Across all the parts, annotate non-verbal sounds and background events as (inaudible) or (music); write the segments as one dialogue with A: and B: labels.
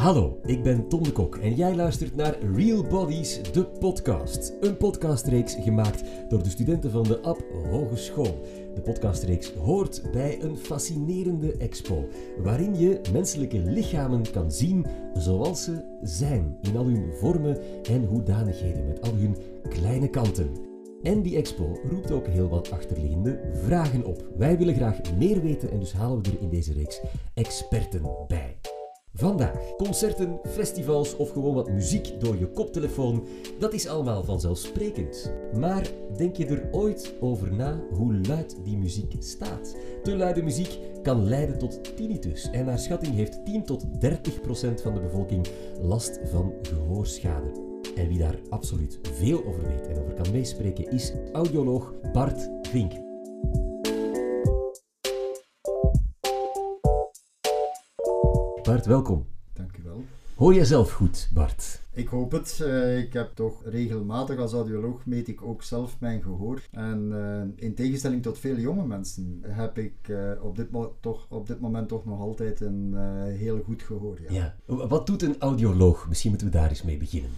A: Hallo, ik ben Tom de Kok en jij luistert naar Real Bodies, de podcast. Een podcastreeks gemaakt door de studenten van de AB Hogeschool. De podcastreeks hoort bij een fascinerende expo, waarin je menselijke lichamen kan zien zoals ze zijn, in al hun vormen en hoedanigheden, met al hun kleine kanten. En die expo roept ook heel wat achterliggende vragen op. Wij willen graag meer weten en dus halen we er in deze reeks experten bij. Vandaag concerten, festivals of gewoon wat muziek door je koptelefoon, dat is allemaal vanzelfsprekend. Maar denk je er ooit over na hoe luid die muziek staat? Te luide muziek kan leiden tot tinnitus en naar schatting heeft 10 tot 30 procent van de bevolking last van gehoorschade. En wie daar absoluut veel over weet en over kan meespreken is audioloog Bart Vink. Bart, welkom.
B: Dank u wel.
A: Hoor jij zelf goed, Bart?
B: Ik hoop het. Eh, ik heb toch regelmatig als audioloog meet ik ook zelf mijn gehoor. En eh, in tegenstelling tot vele jonge mensen heb ik eh, op, dit toch, op dit moment toch nog altijd een heel goed gehoor.
A: Ja. ja. Wat doet een audioloog? Misschien moeten we daar eens mee beginnen.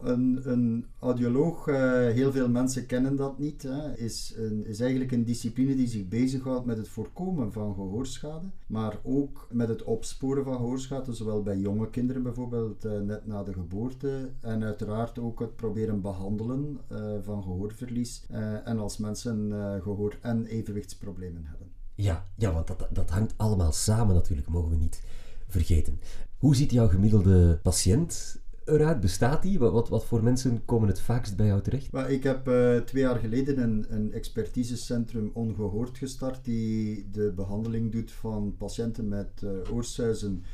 B: Een, een, audioloog, uh, heel veel mensen kennen dat niet, hè, is, een, is eigenlijk een discipline die zich bezighoudt met het voorkomen van gehoorschade, maar ook met het opsporen van gehoorschade, zowel bij jonge kinderen bijvoorbeeld uh, net na de geboorte, en uiteraard ook het proberen behandelen uh, van gehoorverlies en als mensen gehoor- en evenwichtsproblemen hebben.
A: Ja, ja want dat, dat hangt allemaal samen natuurlijk, mogen we niet vergeten. Hoe ziet jouw gemiddelde patiënt eruit? Bestaat die? Wat, wat, voor mensen komen het vaakst bij jou terecht?
B: Ik heb uh, twee jaar geleden een, een expertisecentrum Ongehoord gestart, die de behandeling doet van patiënten met uh, oorsuizen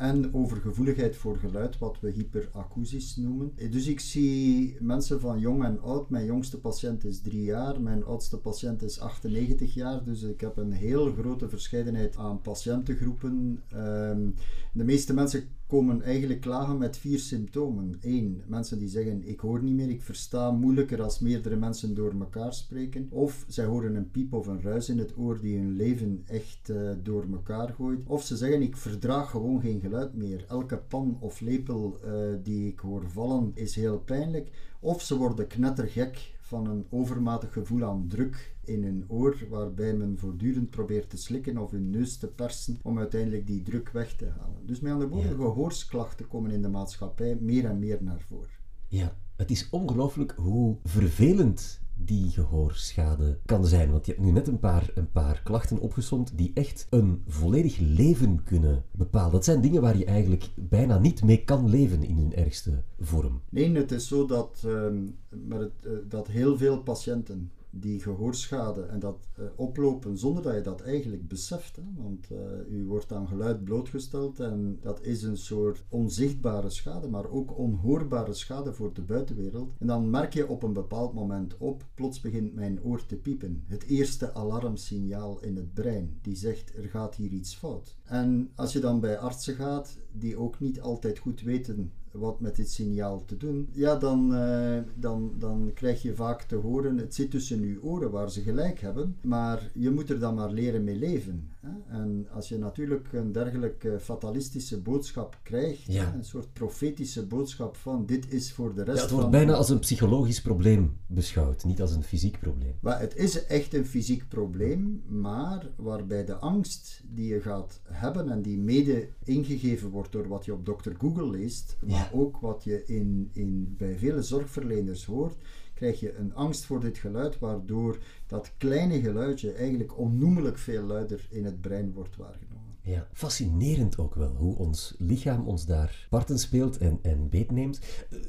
B: en overgevoeligheid voor geluid, wat we hyperacusis noemen. Dus ik zie mensen van jong en oud. Mijn jongste patiënt is drie jaar, mijn oudste patiënt is 98 jaar. Dus ik heb een heel grote verscheidenheid aan patiëntengroepen. Ehm, de meeste mensen komen eigenlijk klagen met vier symptomen. Eén, mensen die zeggen ik hoor niet meer, ik versta moeilijker als meerdere mensen door elkaar spreken. Of zij horen een piep of een ruis in het oor die hun leven echt uh, door elkaar gooit. Of ze zeggen ik verdraag gewoon geen geluid meer. Elke pan of lepel uh, die ik hoor vallen is heel pijnlijk. Of ze worden knettergek van een overmatig gevoel aan druk in hun oor, waarbij men voortdurend probeert te slikken of hun neus te persen om uiteindelijk die druk weg te halen. Dus met andere woorden, ja. gehoorsklachten komen in de maatschappij meer en meer naar voren.
A: Ja, het is ongelooflijk hoe vervelend die gehoorschade kan zijn. Want je hebt nu net een paar, een paar klachten opgesomd die echt een volledig leven kunnen bepalen. Dat zijn dingen waar je eigenlijk bijna niet mee kan leven in hun ergste vorm.
B: Nee, het is zo dat, uh, met het, uh, dat heel veel patiënten die gehoorschade en dat uh, oplopen zonder dat je dat eigenlijk beseft. Hè? Want uh, u wordt aan geluid blootgesteld en dat is een soort onzichtbare schade, maar ook onhoorbare schade voor de buitenwereld. En dan merk je op een bepaald moment op, plots begint mijn oor te piepen. Het eerste alarmsignaal in het brein, die zegt er gaat hier iets fout. En als je dan bij artsen gaat, die ook niet altijd goed weten wat met dit signaal te doen, ja, dan, uh, dan, dan krijg je vaak te horen, het zit tussen je oren waar ze gelijk hebben, maar je moet er dan maar leren mee leven. En als je natuurlijk een dergelijke fatalistische boodschap krijgt,
A: ja.
B: een soort profetische boodschap van dit is voor de rest
A: ja, het wordt
B: van...
A: bijna als een psychologisch probleem beschouwd, niet als een fysiek probleem.
B: Maar het is echt een fysiek probleem, maar waarbij de angst die je gaat hebben en die mede ingegeven wordt door wat je op Dr. Google leest,
A: Ja.
B: maar ook wat je in, in, bij vele zorgverleners hoort, krijg je een angst voor dit geluid, waardoor dat kleine geluidje eigenlijk onnoemelijk veel luider in het brein wordt waargenomen.
A: Ja, fascinerend ook wel hoe ons lichaam ons daar parten speelt en, en beetneemt.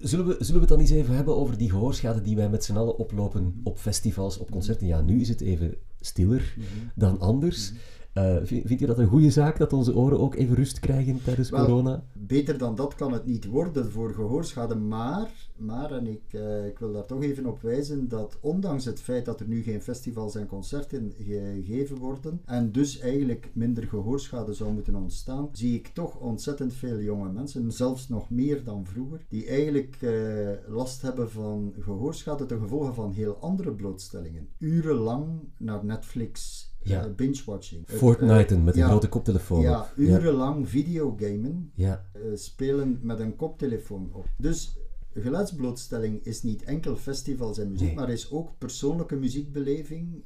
A: Zullen we, zullen we het dan eens even hebben over die gehoorschade die wij met z'n allen oplopen op festivals, op concerten? Ja, nu is het even stiller dan anders. Uh, vind, vind je dat een goede zaak dat onze oren ook even rust krijgen tijdens
B: Wel,
A: corona?
B: Beter dan dat kan het niet worden voor gehoorschade, maar, maar en ik, uh, ik wil daar toch even op wijzen, dat ondanks het feit dat er nu geen festivals en concerten gegeven worden, en dus eigenlijk minder gehoorschade zou moeten ontstaan, zie ik toch ontzettend veel jonge mensen, zelfs nog meer dan vroeger, die eigenlijk uh, last hebben van gehoorschade ten gevolge van heel andere blootstellingen. Urenlang naar Netflix
A: Ja.
B: eh, binge-watching.
A: Fortnite
B: eh,
A: met een
B: ja,
A: grote koptelefoon
B: Ja,
A: op.
B: urenlang videogamen,
A: Ja.
B: eh, spelen met een koptelefoon op. Dus geluidsblootstelling is niet enkel festivals en muziek,
A: Nee.
B: maar is ook persoonlijke muziekbeleving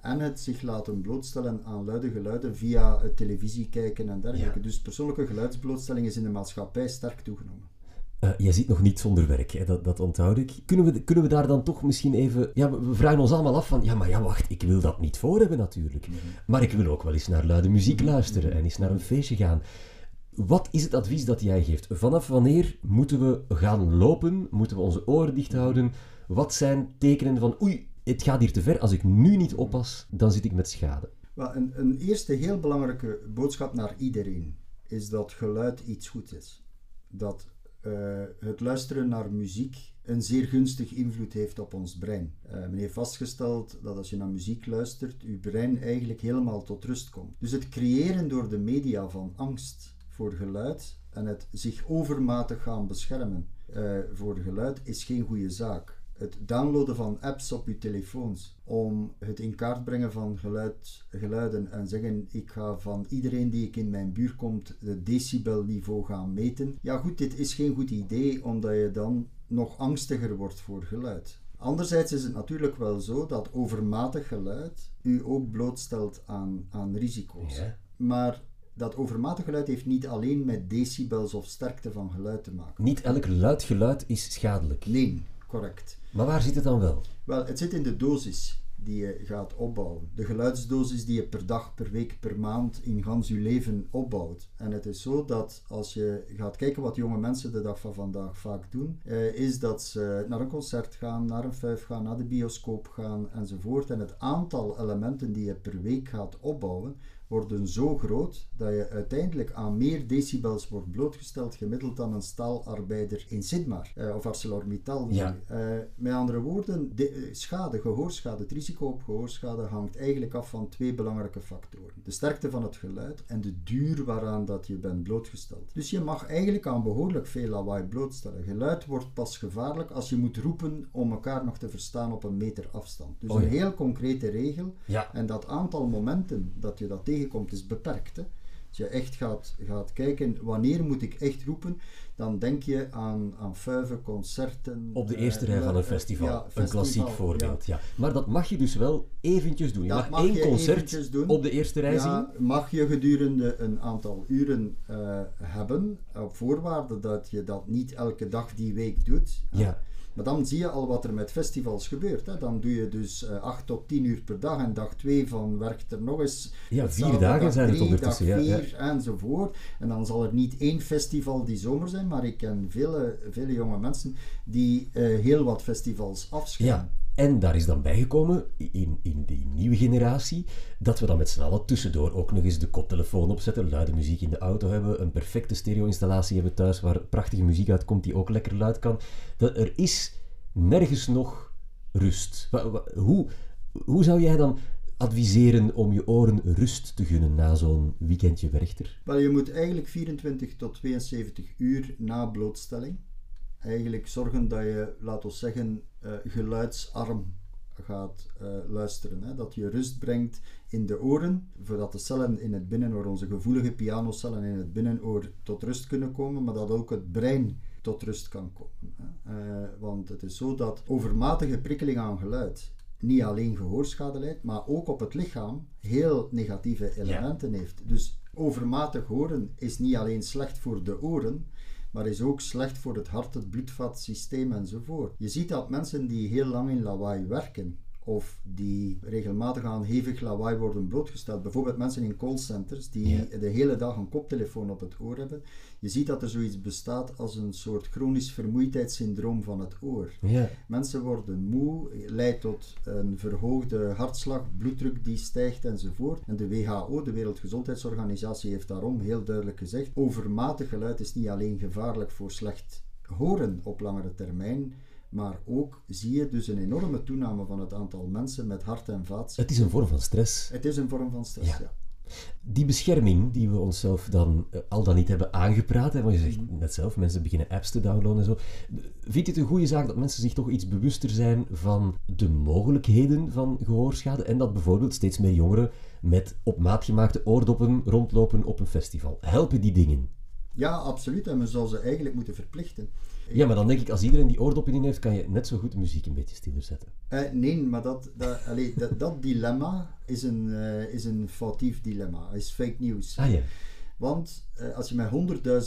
B: en het zich laten blootstellen aan luide geluiden via televisie kijken en dergelijke.
A: Ja.
B: Dus persoonlijke geluidsblootstelling is in de maatschappij sterk toegenomen.
A: Eh, jij zit nog niet zonder werk, hè? Dat, dat onthoud ik. Kunnen we, kunnen we daar dan toch misschien even... Ja, we, vragen ons allemaal af van... Ja, maar ja, wacht, ik wil dat niet voor hebben natuurlijk. Maar ik wil ook wel eens naar luide muziek luisteren en eens naar een feestje gaan. Wat is het advies dat jij geeft? Vanaf wanneer moeten we gaan lopen? Moeten we onze oren dicht houden? Wat zijn tekenen van... Oei, het gaat hier te ver. Als ik nu niet oppas, dan zit ik met schade.
B: Wel, een, een eerste heel belangrijke boodschap naar iedereen is dat geluid iets goed is. Dat eh, het luisteren naar muziek een zeer gunstig invloed heeft op ons brein. Eh, men heeft vastgesteld dat als je naar muziek luistert, je brein eigenlijk helemaal tot rust komt. Dus het creëren door de media van angst voor geluid en het zich overmatig gaan beschermen eh, voor geluid is geen goede zaak. Het downloaden van apps op je telefoons om het in kaart brengen van geluid, geluiden en zeggen ik ga van iedereen die ik in mijn buurt komt het decibelniveau gaan meten. Ja goed, dit is geen goed idee omdat je dan nog angstiger wordt voor geluid. Anderzijds is het natuurlijk wel zo dat overmatig geluid u ook blootstelt aan, aan risico's.
A: Ja.
B: Maar dat overmatig geluid heeft niet alleen met decibels of sterkte van geluid te maken.
A: Niet elk luid geluid is schadelijk.
B: Nee, correct.
A: Maar waar zit het dan wel?
B: Wel, het zit in de dosis die je gaat opbouwen. De geluidsdosis die je per dag, per week, per maand in gans je leven opbouwt. En het is zo dat als je gaat kijken wat jonge mensen de dag van vandaag vaak doen, eh, is dat ze naar een concert gaan, naar een fuif gaan, naar de bioscoop gaan enzovoort. En het aantal elementen die je per week gaat opbouwen, worden zo groot dat je uiteindelijk aan meer decibels wordt blootgesteld gemiddeld dan een staalarbeider in Sidmar eh, of ArcelorMittal.
A: Ja.
B: Eh, met andere woorden, de eh, schade, gehoorschade, het risico op gehoorschade hangt eigenlijk af van twee belangrijke factoren. De sterkte van het geluid en de duur waaraan dat je bent blootgesteld. Dus je mag eigenlijk aan behoorlijk veel lawaai blootstellen. Geluid wordt pas gevaarlijk als je moet roepen om elkaar nog te verstaan op een meter afstand. Dus
A: Oh ja.
B: een heel concrete regel.
A: Ja.
B: En dat aantal momenten dat je dat tegenkomt is beperkt. Hè. Als je echt gaat, gaat kijken wanneer moet ik echt roepen, dan denk je aan, aan fuiven, concerten.
A: Op de
B: eh,
A: eerste rij van een
B: eh,
A: festival.
B: ja,
A: een
B: festival,
A: klassiek voorbeeld. Ja. Maar dat mag je dus wel eventjes doen. Je
B: Dat
A: mag,
B: mag
A: één
B: je
A: concert
B: doen.
A: op de eerste rij
B: Ja,
A: zien.
B: mag je gedurende een aantal uren eh, hebben, op voorwaarde dat je dat niet elke dag die week doet.
A: Ja.
B: Maar dan zie je al wat er met festivals gebeurt. Hè. Dan doe je dus eh 8 tot 10 uur per dag en dag 2 van werkt er nog eens.
A: Ja, vier dagen
B: dag
A: zijn het
B: drie,
A: ondertussen,
B: Dag
A: ja,
B: 4 enzovoort. En dan zal er niet één festival die zomer zijn, maar ik ken vele, vele jonge mensen die eh, heel wat festivals afschermen.
A: Ja. En daar is dan bijgekomen, in, in die nieuwe generatie, dat we dan met z'n allen tussendoor ook nog eens de koptelefoon opzetten, luide muziek in de auto hebben, een perfecte stereo-installatie hebben thuis waar prachtige muziek uitkomt die ook lekker luid kan. Dat er is nergens nog rust. Hoe, hoe zou jij dan adviseren om je oren rust te gunnen na zo'n weekendje Werchter?
B: Wel, je moet eigenlijk 24 tot 72 uur na blootstelling eigenlijk zorgen dat je, laten we zeggen, eh, geluidsarm gaat eh, luisteren. Hè? Dat je rust brengt in de oren, voordat de cellen in het binnenoor, onze gevoelige pianocellen in het binnenoor, tot rust kunnen komen, maar dat ook het brein tot rust kan komen. Hè? Eh, want het is zo dat overmatige prikkeling aan geluid niet alleen gehoorschade leidt, maar ook op het lichaam heel negatieve elementen heeft. Dus overmatig horen is niet alleen slecht voor de oren, maar is ook slecht voor het hart, het bloedvatsysteem enzovoort. Je ziet dat mensen die heel lang in lawaai werken, of die regelmatig aan hevig lawaai worden blootgesteld, bijvoorbeeld mensen in callcenters die
A: Ja.
B: de hele dag een koptelefoon op het oor hebben, je ziet dat er zoiets bestaat als een soort chronisch vermoeidheidssyndroom van het oor.
A: Ja.
B: Mensen worden moe, leidt tot een verhoogde hartslag, bloeddruk die stijgt enzovoort. En de WHO, de Wereldgezondheidsorganisatie, heeft daarom heel duidelijk gezegd: overmatig geluid is niet alleen gevaarlijk voor slecht horen op langere termijn, maar ook zie je dus een enorme toename van het aantal mensen met hart- en vaatziekten.
A: Het is een vorm van stress.
B: Het is een vorm van stress,
A: Ja.
B: ja.
A: Die bescherming die we onszelf dan eh, al dan niet hebben aangepraat, hè, want je zegt net zelf, mensen beginnen apps te downloaden en zo. Vind je het een goede zaak dat mensen zich toch iets bewuster zijn van de mogelijkheden van gehoorschade en dat bijvoorbeeld steeds meer jongeren met op maat gemaakte oordoppen rondlopen op een festival? Helpen die dingen?
B: Ja, absoluut. En men zou ze eigenlijk moeten verplichten.
A: Ja, maar dan denk ik, als iedereen die oordoppen in heeft, kan je net zo goed de muziek een beetje stiller zetten.
B: Uh, nee, maar dat, dat, allee, dat, dat, dilemma is een, uh, is een foutief dilemma. is fake news.
A: Ah ja.
B: Want uh, als je met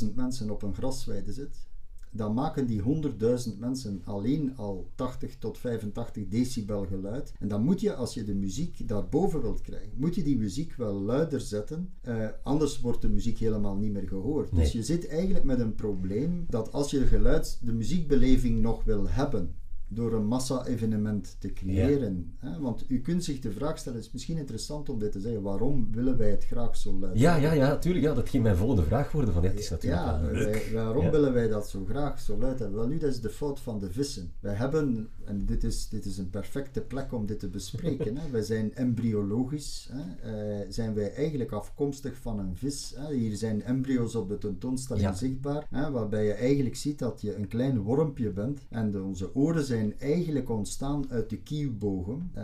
B: 100.000 mensen op een grasweide zit, dan maken die 100.000 mensen alleen al 80 tot 85 decibel geluid. En dan moet je, als je de muziek daarboven wilt krijgen, moet je die muziek wel luider zetten. Uh, anders wordt de muziek helemaal niet meer gehoord.
A: Nee.
B: Dus je zit eigenlijk met een probleem dat als je geluid, de muziekbeleving nog wil hebben, door een massa-evenement te creëren. Ja. Hè? Want u kunt zich de vraag stellen, het is misschien interessant om dit te zeggen, waarom willen wij het graag zo luid
A: Ja, ja, ja, natuurlijk. Ja, dat ging mijn volgende vraag worden. Van, ja, het is natuurlijk
B: ja, wij- waarom
A: Ja.
B: willen wij dat zo graag zo luid hebben? Wel nu, dat is de fout van de vissen. Wij hebben, en dit is, dit is een perfecte plek om dit te bespreken, (laughs) hè? wij zijn embryologisch, hè? eh, zijn wij eigenlijk afkomstig van een vis. Hè? Hier zijn embryo's op de tentoonstelling zichtbaar, hè? waarbij je eigenlijk ziet dat je een klein wormpje bent en de, onze oren zijn eigenlijk ontstaan uit de kieuwbogen eh,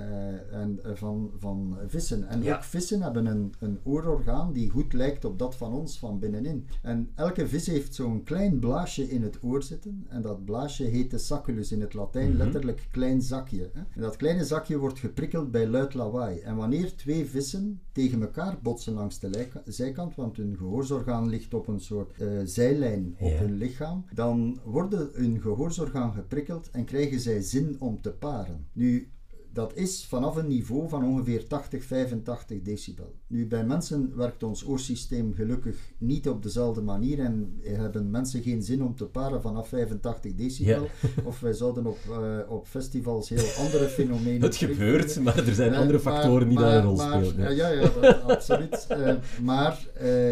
B: en, eh, van, van vissen. En
A: Ja.
B: ook vissen hebben een, een oororgaan die goed lijkt op dat van ons van binnenin. En elke vis heeft zo'n klein blaasje in het oor zitten. En dat blaasje heet de sacculus in het Latijn,
A: Mhm.
B: letterlijk klein zakje. Hè. En dat kleine zakje wordt geprikkeld bij luid lawaai. En wanneer twee vissen tegen elkaar botsen langs de zijkant, want hun gehoorsorgaan ligt op een soort eh, zijlijn op
A: Ja.
B: hun lichaam, dan worden hun gehoorsorgaan geprikkeld en krijgen zij zin om te paren. Nu, dat is vanaf een niveau van ongeveer 80, 85 decibel. Nu, bij mensen werkt ons oorsysteem gelukkig niet op dezelfde manier en hebben mensen geen zin om te paren vanaf 85 decibel.
A: Ja. (laughs)
B: Of wij zouden op, eh, op festivals heel andere fenomenen (laughs)
A: Het gebeurt, maar er zijn
B: Eh,
A: andere factoren die daar een rol spelen.
B: Ja, ja, dat- (laughs) absoluut. Eh, maar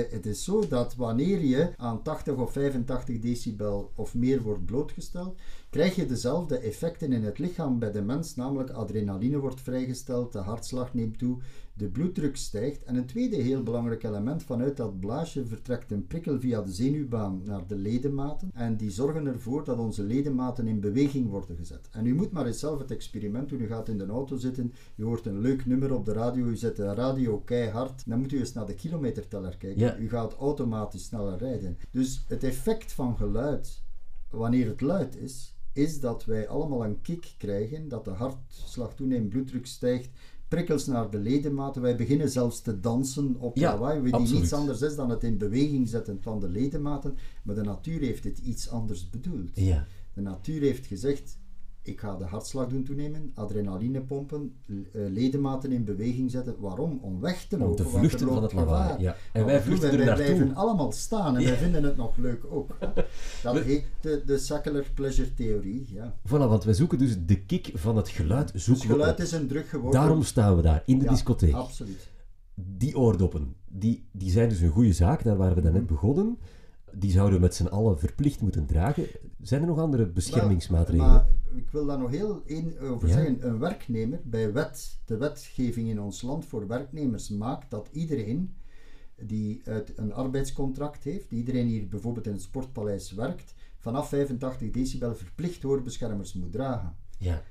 B: het is zo dat wanneer je aan 80 of 85 decibel of meer wordt blootgesteld, krijg je dezelfde effecten in het lichaam bij de mens, namelijk adrenaline wordt vrijgesteld, de hartslag neemt toe, de bloeddruk stijgt. En een tweede heel belangrijk element, vanuit dat blaasje vertrekt een prikkel via de zenuwbaan naar de ledematen. En die zorgen ervoor dat onze ledematen in beweging worden gezet. En u moet maar eens zelf het experiment doen. U gaat in de auto zitten, u hoort een leuk nummer op de radio, u zet de radio keihard. Dan moet u eens naar de kilometerteller kijken.
A: Ja.
B: U gaat automatisch sneller rijden. Dus het effect van geluid, wanneer het luid is, is dat wij allemaal een kick krijgen, dat de hartslag toeneemt, bloeddruk stijgt, prikkels naar de ledematen. Wij beginnen zelfs te dansen op
A: Ja,
B: lawaai, die
A: absoluut.
B: niets anders is dan het in beweging zetten van de ledematen. Maar de natuur heeft dit iets anders bedoeld.
A: Ja.
B: De natuur heeft gezegd, ik ga de hartslag doen toenemen, adrenaline pompen, eh, ledematen in beweging zetten. Waarom? Om weg te lopen.
A: Om te vluchten van het lawaai. Ja. En wij
B: doen
A: vluchten er
B: wij? Wij blijven allemaal staan en wij vinden het nog leuk ook. (laughs) Dat heet de, de secular pleasure theorie. Ja.
A: Voilà, want wij zoeken dus de kick van het geluid. Zoeken
B: geluid is een druk geworden.
A: Daarom staan we daar, in de
B: Ja,
A: discotheek.
B: Absoluut.
A: Die oordoppen, die, die zijn dus een goede zaak, daar waren we daarnet
B: Mhm.
A: begonnen. Die zouden we met z'n allen verplicht moeten dragen. Zijn er nog andere beschermingsmaatregelen?
B: Maar ik wil daar nog heel één over
A: Ja.
B: zeggen. Een werknemer, bij wet, de wetgeving in ons land voor werknemers maakt dat iedereen die uit een arbeidscontract heeft, iedereen die hier bijvoorbeeld in het Sportpaleis werkt, vanaf 85 decibel verplicht hoorbeschermers moet dragen.
A: Ja,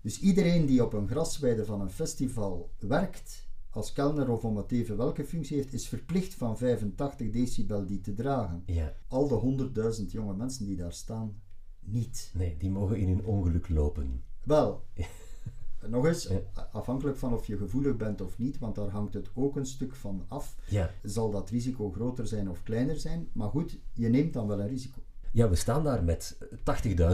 B: Dus iedereen die op een grasweide van een festival werkt, als kelner of om het even welke functie heeft, is verplicht van 85 decibel die te dragen.
A: ja.
B: Al de 100.000 jonge mensen die daar staan, niet.
A: Nee, die mogen in hun ongeluk lopen.
B: Wel, (laughs) nog eens,
A: Ja.
B: afhankelijk van of je gevoelig bent of niet, want daar hangt het ook een stuk van af,
A: Ja.
B: zal dat risico groter zijn of kleiner zijn. Maar goed, je neemt dan wel een risico.
A: ja, we staan daar met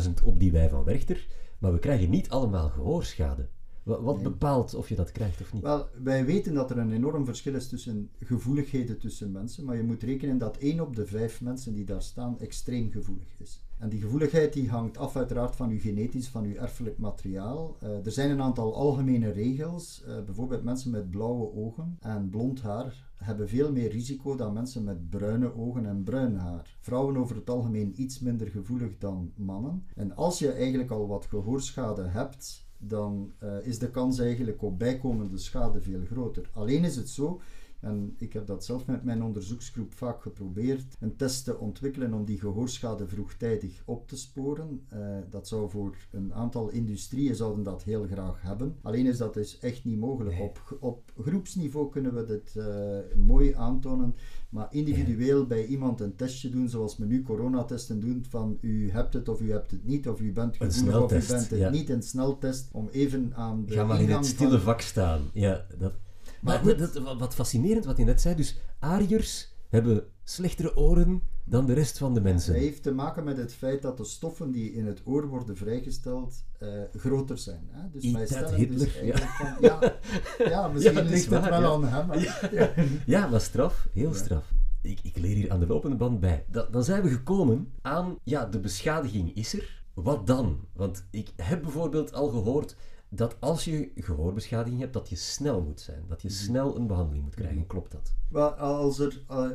A: 80.000 op die wei van Werchter, maar we krijgen niet allemaal gehoorschade. Wa- Wat bepaalt of je dat krijgt of niet?
B: Wel, wij weten dat er een enorm verschil is tussen gevoeligheden tussen mensen, maar je moet rekenen dat 1 op de 5 mensen die daar staan extreem gevoelig is. En die gevoeligheid die hangt af uiteraard van uw genetisch, van uw erfelijk materiaal. Eh, er zijn een aantal algemene regels. Eh, bijvoorbeeld mensen met blauwe ogen en blond haar hebben veel meer risico dan mensen met bruine ogen en bruin haar. Vrouwen over het algemeen iets minder gevoelig dan mannen. En als je eigenlijk al wat gehoorschade hebt, dan eh, is de kans eigenlijk op bijkomende schade veel groter. Alleen is het zo En ik heb dat zelf met mijn onderzoeksgroep vaak geprobeerd. Een test te ontwikkelen om die gehoorschade vroegtijdig op te sporen. Uh, dat zou voor een aantal industrieën zouden dat heel graag hebben. Alleen is dat dus echt niet mogelijk. Op, op groepsniveau kunnen we dit uh, mooi aantonen. Maar individueel bij iemand een testje doen, zoals we nu coronatesten doen, van u hebt het of u hebt het niet, of u bent gevoelig of u bent het ja. niet, een sneltest, om even aan de
A: Ga maar in het stille vak staan. Ja, dat... Maar, dat, wat fascinerend wat je net zei, dus Ariërs hebben slechtere oren dan de rest van de mensen.
B: Dat heeft te maken met het feit dat de stoffen die in het oor worden vrijgesteld uh, groter zijn. Hè?
A: Dus wij stellen dus Hitler, dus ja.
B: Van, (laughs) ja, ja, misschien ja, ligt het wel aan hem.
A: Ja. (laughs) ja, maar straf, heel straf. Ik, ik, leer hier aan de lopende band bij. Da, dan zijn we gekomen aan, ja, de beschadiging is er. Wat dan? Want ik heb bijvoorbeeld al gehoord dat als je gehoorbeschadiging hebt, dat je snel moet zijn. Dat je mhm. snel een behandeling moet krijgen. Mhm. Klopt dat?
B: Wel, als er... Uh,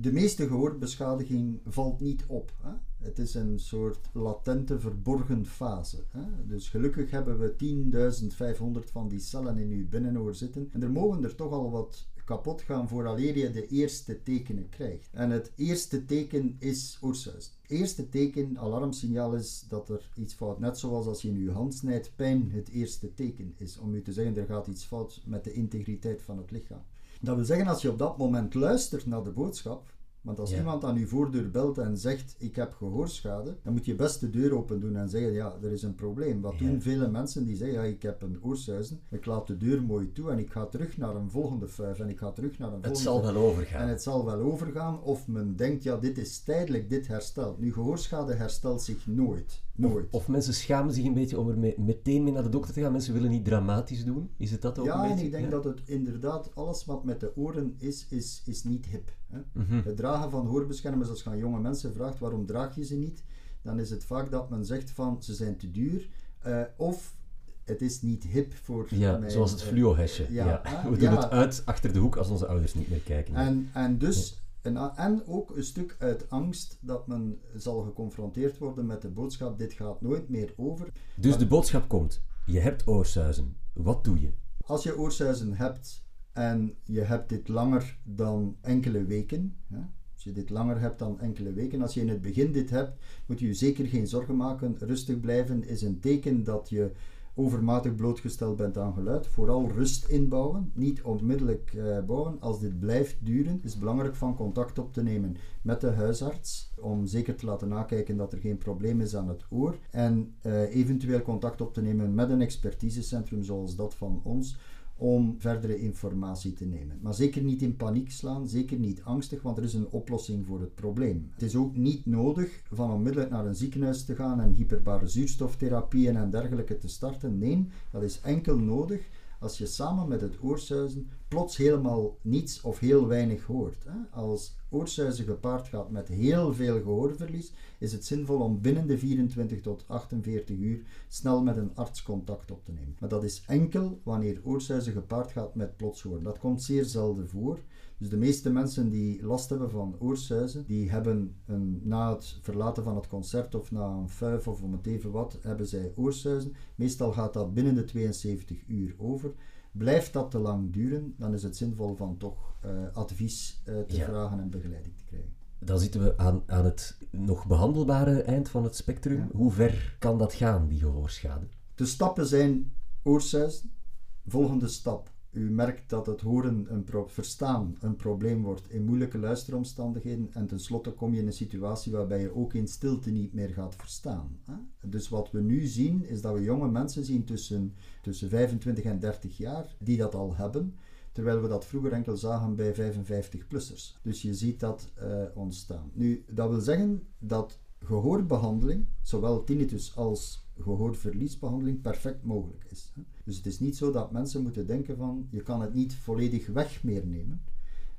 B: de meeste gehoorbeschadiging valt niet op. Hè? Het is een soort latente, verborgen fase. Hè? Dus gelukkig hebben we 10.500 van die cellen in uw binnenoor zitten. En er mogen er toch al wat kapot gaan vooraleer je de eerste tekenen krijgt. En het eerste teken is oorsuis. Het eerste teken, alarmsignaal is dat er iets fout. Net zoals als je in je hand snijdt, pijn het eerste teken is. Om u te zeggen, er gaat iets fout met de integriteit van het lichaam. Dat wil zeggen, als je op dat moment luistert naar de boodschap, want als iemand aan uw voordeur belt en zegt: Ik heb gehoorschade, dan moet je best de deur open doen en zeggen: Ja, er is een probleem. Wat doen vele mensen die zeggen: Ja, ik heb een oorsuizen, ik laat de deur mooi toe en ik ga terug naar een volgende fuif en ik ga terug naar een volgende.
A: Het zal wel overgaan.
B: En het zal wel overgaan, of men denkt: Ja, dit is tijdelijk, dit herstelt. Nu, gehoorschade herstelt zich nooit. Nooit.
A: Of, mensen schamen zich een beetje om er mee, meteen mee naar de dokter te gaan. Mensen willen niet dramatisch doen. Is het dat ook
B: ja,
A: een beetje?
B: Ja, en ik denk dat het inderdaad alles wat met de oren is, is, is niet hip. Hè? Mhm. Het dragen van hoorbeschermers, als je aan jonge mensen vraagt waarom draag je ze niet, dan is het vaak dat men zegt van ze zijn te duur. Uh, of het is niet hip voor
A: Ja, zoals het fluo-hesje. Ja, ah, (laughs) We doen het uit achter de hoek als onze ouders niet meer kijken.
B: En, en dus en, en ook een stuk uit angst dat men zal geconfronteerd worden met de boodschap: dit gaat nooit meer over.
A: Dus de boodschap komt: je hebt oorsuizen. Wat doe je?
B: Als je oorsuizen hebt en je hebt dit langer dan enkele weken. Als je dit langer hebt dan enkele weken, als je in het begin dit hebt, moet je je zeker geen zorgen maken. Rustig blijven is een teken dat je overmatig blootgesteld bent aan geluid. Vooral rust inbouwen, niet onmiddellijk uh, bouwen. Als dit blijft duren, is het belangrijk van contact op te nemen met de huisarts, om zeker te laten nakijken dat er geen probleem is aan het oor. En uh, eventueel contact op te nemen met een expertisecentrum zoals dat van ons, om verdere informatie te nemen. Maar zeker niet in paniek slaan, zeker niet angstig, want er is een oplossing voor het probleem. Het is ook niet nodig van onmiddellijk naar een ziekenhuis te gaan en hyperbare zuurstoftherapieën en dergelijke te starten. Nee, dat is enkel nodig als je samen met het oorsuizen plots helemaal niets of heel weinig hoort. Als oorsuizen gepaard gaat met heel veel gehoorverlies, is het zinvol om binnen de 24 tot 48 uur snel met een arts contact op te nemen. Maar dat is enkel wanneer oorsuizen gepaard gaat met plots horen. Dat komt zeer zelden voor. Dus de meeste mensen die last hebben van oorsuizen, die hebben een, na het verlaten van het concert of na een fuif of om het even wat, hebben zij oorsuizen. Meestal gaat dat binnen de 72 uur over. Blijft dat te lang duren, dan is het zinvol van toch uh, advies uh, te vragen en begeleiding te krijgen.
A: Dan zitten we aan, aan het nog behandelbare eind van het spectrum. Hoe ver kan dat gaan, die gehoorschade?
B: De stappen zijn oorsuizen. Volgende stap, u merkt dat het horen, een verstaan, een probleem wordt in moeilijke luisteromstandigheden. En tenslotte kom je in een situatie waarbij je ook in stilte niet meer gaat verstaan. Dus wat we nu zien, is dat we jonge mensen zien tussen, tussen 25 en 30 jaar die dat al hebben. Terwijl we dat vroeger enkel zagen bij 55-plussers. Dus je ziet dat uh, ontstaan. Nu, dat wil zeggen dat gehoorbehandeling, zowel tinnitus als gehoorverliesbehandeling, perfect mogelijk is. Dus het is niet zo dat mensen moeten denken van je kan het niet volledig weg meer nemen,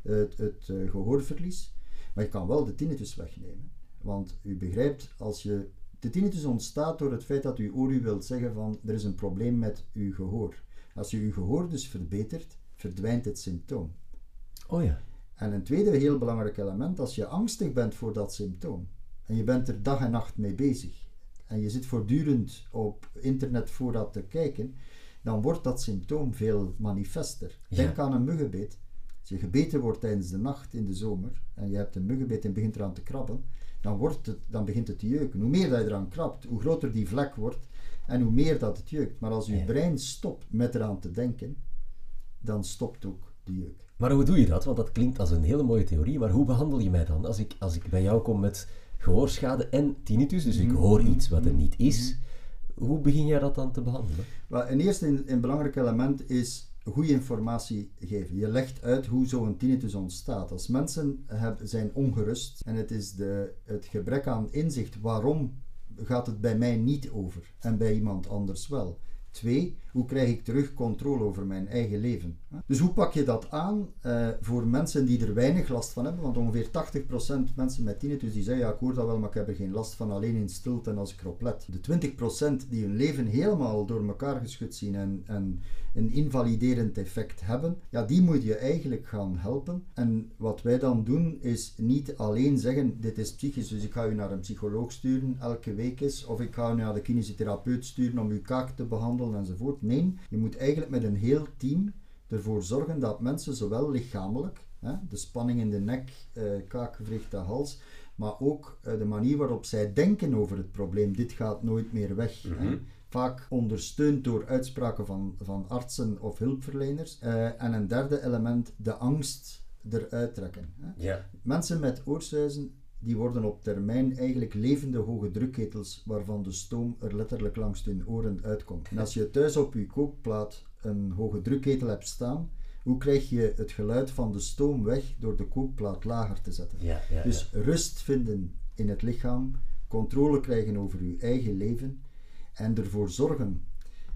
B: het, het uh, gehoorverlies, maar je kan wel de tinnitus wegnemen. Want u begrijpt, als je de tinnitus ontstaat door het feit dat uw oor u wilt zeggen van er is een probleem met uw gehoor. Als je uw gehoor dus verbetert, verdwijnt het symptoom.
A: Oh ja.
B: En een tweede heel belangrijk element, als je angstig bent voor dat symptoom en je bent er dag en nacht mee bezig en je zit voortdurend op internet voor dat te kijken, dan wordt dat symptoom veel manifester. Denk aan een muggenbeet. Als je gebeten wordt tijdens de nacht in de zomer en je hebt een muggenbeet en begint eraan te krabben, dan, wordt het, dan begint het te jeuken. Hoe meer dat je eraan krabt, hoe groter die vlek wordt en hoe meer dat het jeukt. Maar als je
A: Ja.
B: brein stopt met eraan te denken, dan stopt ook de jeuk.
A: Maar hoe doe je dat? Want dat klinkt als een hele mooie theorie, maar hoe behandel je mij dan als ik, als ik bij jou kom met gehoorschade en tinnitus, dus ik hoor iets wat er niet is, hoe begin jij dat dan te behandelen?
B: Maar een eerste een, belangrijk element is goede informatie geven. Je legt uit hoe zo'n tinnitus ontstaat. Als mensen zijn ongerust en het is de, het gebrek aan inzicht waarom gaat het bij mij niet over en bij iemand anders wel. Twee, hoe krijg ik terug controle over mijn eigen leven? Dus hoe pak je dat aan eh, voor mensen die er weinig last van hebben? Want ongeveer 80% mensen met tinnitus die zeggen, ja ik hoor dat wel, maar ik heb er geen last van, alleen in stilte en als ik erop let. De 20% die hun leven helemaal door elkaar geschud zien en, en een invaliderend effect hebben, ja die moet je eigenlijk gaan helpen. En wat wij dan doen is niet alleen zeggen, dit is psychisch, dus ik ga u naar een psycholoog sturen elke week eens, of ik ga u naar de kinesitherapeut sturen om uw kaak te behandelen enzovoort. Nee, je moet eigenlijk met een heel team ervoor zorgen dat mensen zowel lichamelijk, hè, de spanning in de nek, eh, kaak, gewricht, de hals, maar ook eh, de manier waarop zij denken over het probleem, dit gaat nooit meer weg. hè. Vaak ondersteund door uitspraken van, van artsen of hulpverleners. Eh, en een derde element, de angst eruit trekken. Hè. Mensen met oorsuizen die worden op termijn eigenlijk levende hoge drukketels waarvan de stoom er letterlijk langs hun oren uitkomt. En als je thuis op je kookplaat een hoge drukketel hebt staan, hoe krijg je het geluid van de stoom weg door de kookplaat lager te zetten?
A: Ja, ja,
B: Dus rust vinden in het lichaam, controle krijgen over je eigen leven en ervoor zorgen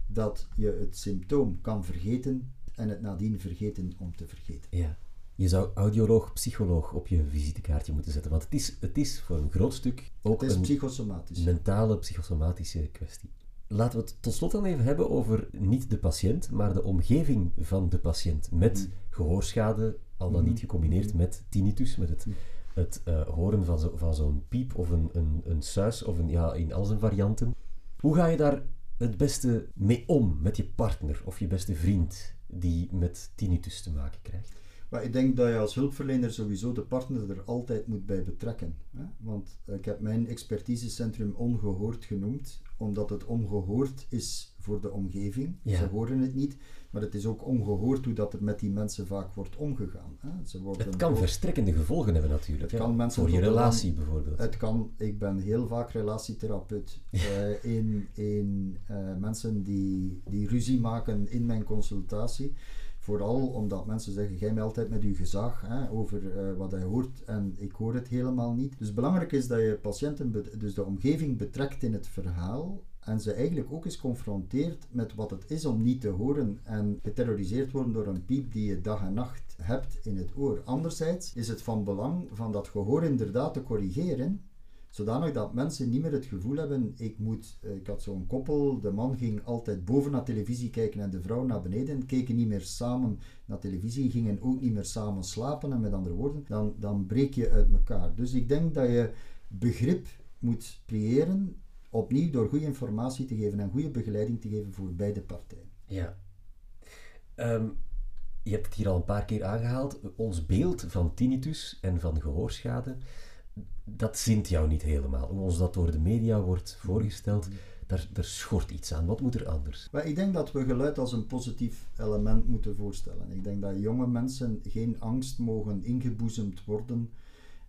B: dat je het symptoom kan vergeten en het nadien vergeten om te vergeten.
A: Ja. Je zou audioloog, psycholoog op je visitekaartje moeten zetten, want het is, het is voor een groot stuk ook
B: Het is
A: een
B: psychosomatisch.
A: mentale, psychosomatische kwestie. Laten we het tot slot dan even hebben over niet de patiënt, maar de omgeving van de patiënt met gehoorschade, al dan niet gecombineerd met tinnitus, met het, het eh, horen van, zo, van zo'n piep of een, een, een suis of een, ja, in al zijn varianten. Hoe ga je daar het beste mee om met je partner of je beste vriend die met tinnitus te maken krijgt?
B: Maar ik denk dat je als hulpverlener sowieso de partner er altijd moet bij betrekken. Hè? Want eh, ik heb mijn expertisecentrum ongehoord genoemd, omdat het ongehoord is voor de omgeving.
A: Ja.
B: Ze horen het niet, maar het is ook ongehoord hoe dat er met die mensen vaak wordt omgegaan. Hè? Ze worden
A: Het kan
B: ook-
A: verstrekkende gevolgen hebben natuurlijk.
B: Het kan mensen
A: Voor je relatie bijvoorbeeld.
B: Het kan, ik ben heel vaak relatietherapeut. eh, in in eh, mensen die, die ruzie maken in mijn consultatie. Vooral omdat mensen zeggen, jij mij altijd met uw gezag hè, over eh, wat hij hoort en ik hoor het helemaal niet. Dus belangrijk is dat je patiënten, dus de omgeving betrekt in het verhaal en ze eigenlijk ook eens confronteert met wat het is om niet te horen en geterroriseerd worden door een piep die je dag en nacht hebt in het oor. Anderzijds is het van belang van dat gehoor inderdaad te corrigeren, zodanig dat mensen niet meer het gevoel hebben, ik moet, eh, ik had zo'n koppel, de man ging altijd boven naar televisie kijken en de vrouw naar beneden, keken niet meer samen naar televisie, gingen ook niet meer samen slapen en met andere woorden, dan, dan breek je uit elkaar. Dus ik denk dat je begrip moet creëren, opnieuw door goede informatie te geven en goede begeleiding te geven voor beide partijen.
A: Ja. Ehm, je hebt het hier al een paar keer aangehaald. Ons beeld van tinnitus en van gehoorschade, dat zint jou niet helemaal. Hoe ons dat door de media wordt voorgesteld, daar, daar schort iets aan. Wat moet er anders?
B: Maar ik denk dat we geluid als een positief element moeten voorstellen. Ik denk dat jonge mensen geen angst mogen ingeboezemd worden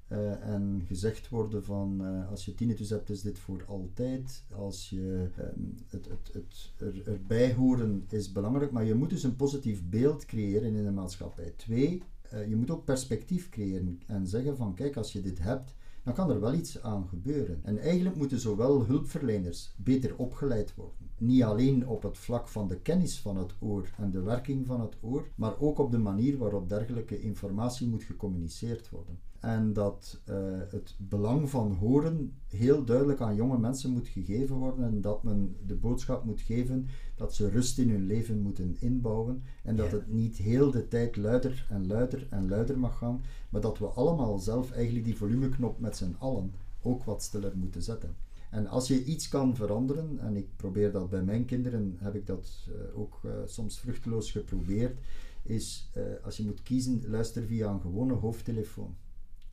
B: eh, en gezegd worden van eh, als je tinnitus hebt is dit voor altijd. Als je ehm, het, het, het er, erbij horen is belangrijk, maar je moet dus een positief beeld creëren in de maatschappij. Twee, eh, je moet ook perspectief creëren en zeggen van kijk als je dit hebt dan kan er wel iets aan gebeuren. En eigenlijk moeten zowel hulpverleners beter opgeleid worden. Niet alleen op het vlak van de kennis van het oor en de werking van het oor, maar ook op de manier waarop dergelijke informatie moet gecommuniceerd worden. En dat eh, het belang van horen heel duidelijk aan jonge mensen moet gegeven worden en dat men de boodschap moet geven dat ze rust in hun leven moeten inbouwen en dat
A: Ja.
B: het niet heel de tijd luider en luider en luider mag gaan, maar dat we allemaal zelf eigenlijk die volumeknop met z'n allen ook wat stiller moeten zetten. En als je iets kan veranderen, en ik probeer dat bij mijn kinderen, heb ik dat eh, ook eh, soms vruchteloos geprobeerd, is als je moet kiezen, luister via een gewone hoofdtelefoon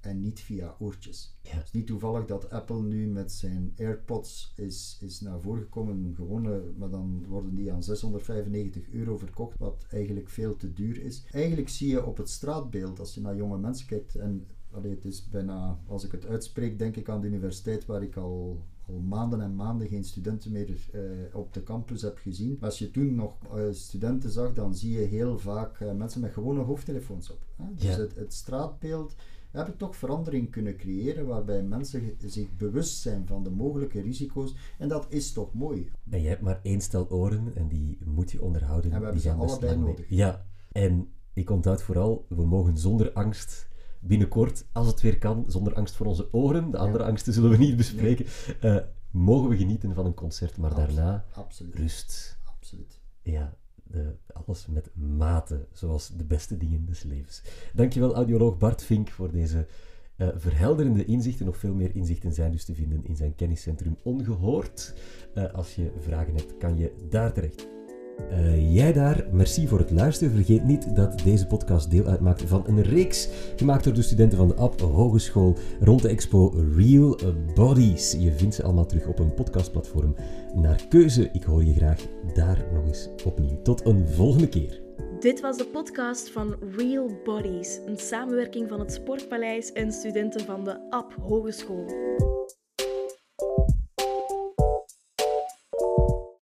B: en niet via oortjes.
A: Ja.
B: Het is niet toevallig dat Apple nu met zijn AirPods is, is naar voren gekomen, gewone, maar dan worden die aan 695 euro verkocht, wat eigenlijk veel te duur is. Eigenlijk zie je op het straatbeeld, als je naar jonge mensen kijkt, en allee, het is bijna, als ik het uitspreek, denk ik aan de universiteit waar ik al al maanden en maanden geen studenten meer uh, op de campus heb gezien. Als je toen nog uh, studenten zag, dan zie je heel vaak uh, mensen met gewone hoofdtelefoons op. Hè? Dus
A: Ja.
B: het, het straatbeeld we hebben toch verandering kunnen creëren waarbij mensen zich bewust zijn van de mogelijke risico's. En dat is toch mooi.
A: En je hebt maar één stel oren en die moet je onderhouden.
B: En we hebben
A: die
B: ze allebei nodig.
A: Ja, en ik onthoud vooral, we mogen zonder angst binnenkort, als het weer kan, zonder angst voor onze oren, de andere angsten zullen we niet bespreken, eh, mogen we genieten van een concert, maar
B: Absoluut.
A: daarna
B: Absoluut.
A: rust.
B: Absoluut.
A: Ja, de, alles met mate, zoals de beste dingen des levens. Dankjewel, audioloog Bart Vink, voor deze eh, verhelderende inzichten. Nog veel meer inzichten zijn dus te vinden in zijn kenniscentrum Ongehoord. Eh, als je vragen hebt, kan je daar terecht. Eh, jij daar, merci voor het luisteren. Vergeet niet dat deze podcast deel uitmaakt van een reeks gemaakt door de studenten van de App Hogeschool rond de expo Real Bodies. Je vindt ze allemaal terug op een podcastplatform naar keuze. Ik hoor je graag daar nog eens opnieuw. Tot een volgende keer.
C: Dit was de podcast van Real Bodies, een samenwerking van het Sportpaleis en studenten van de App Hogeschool.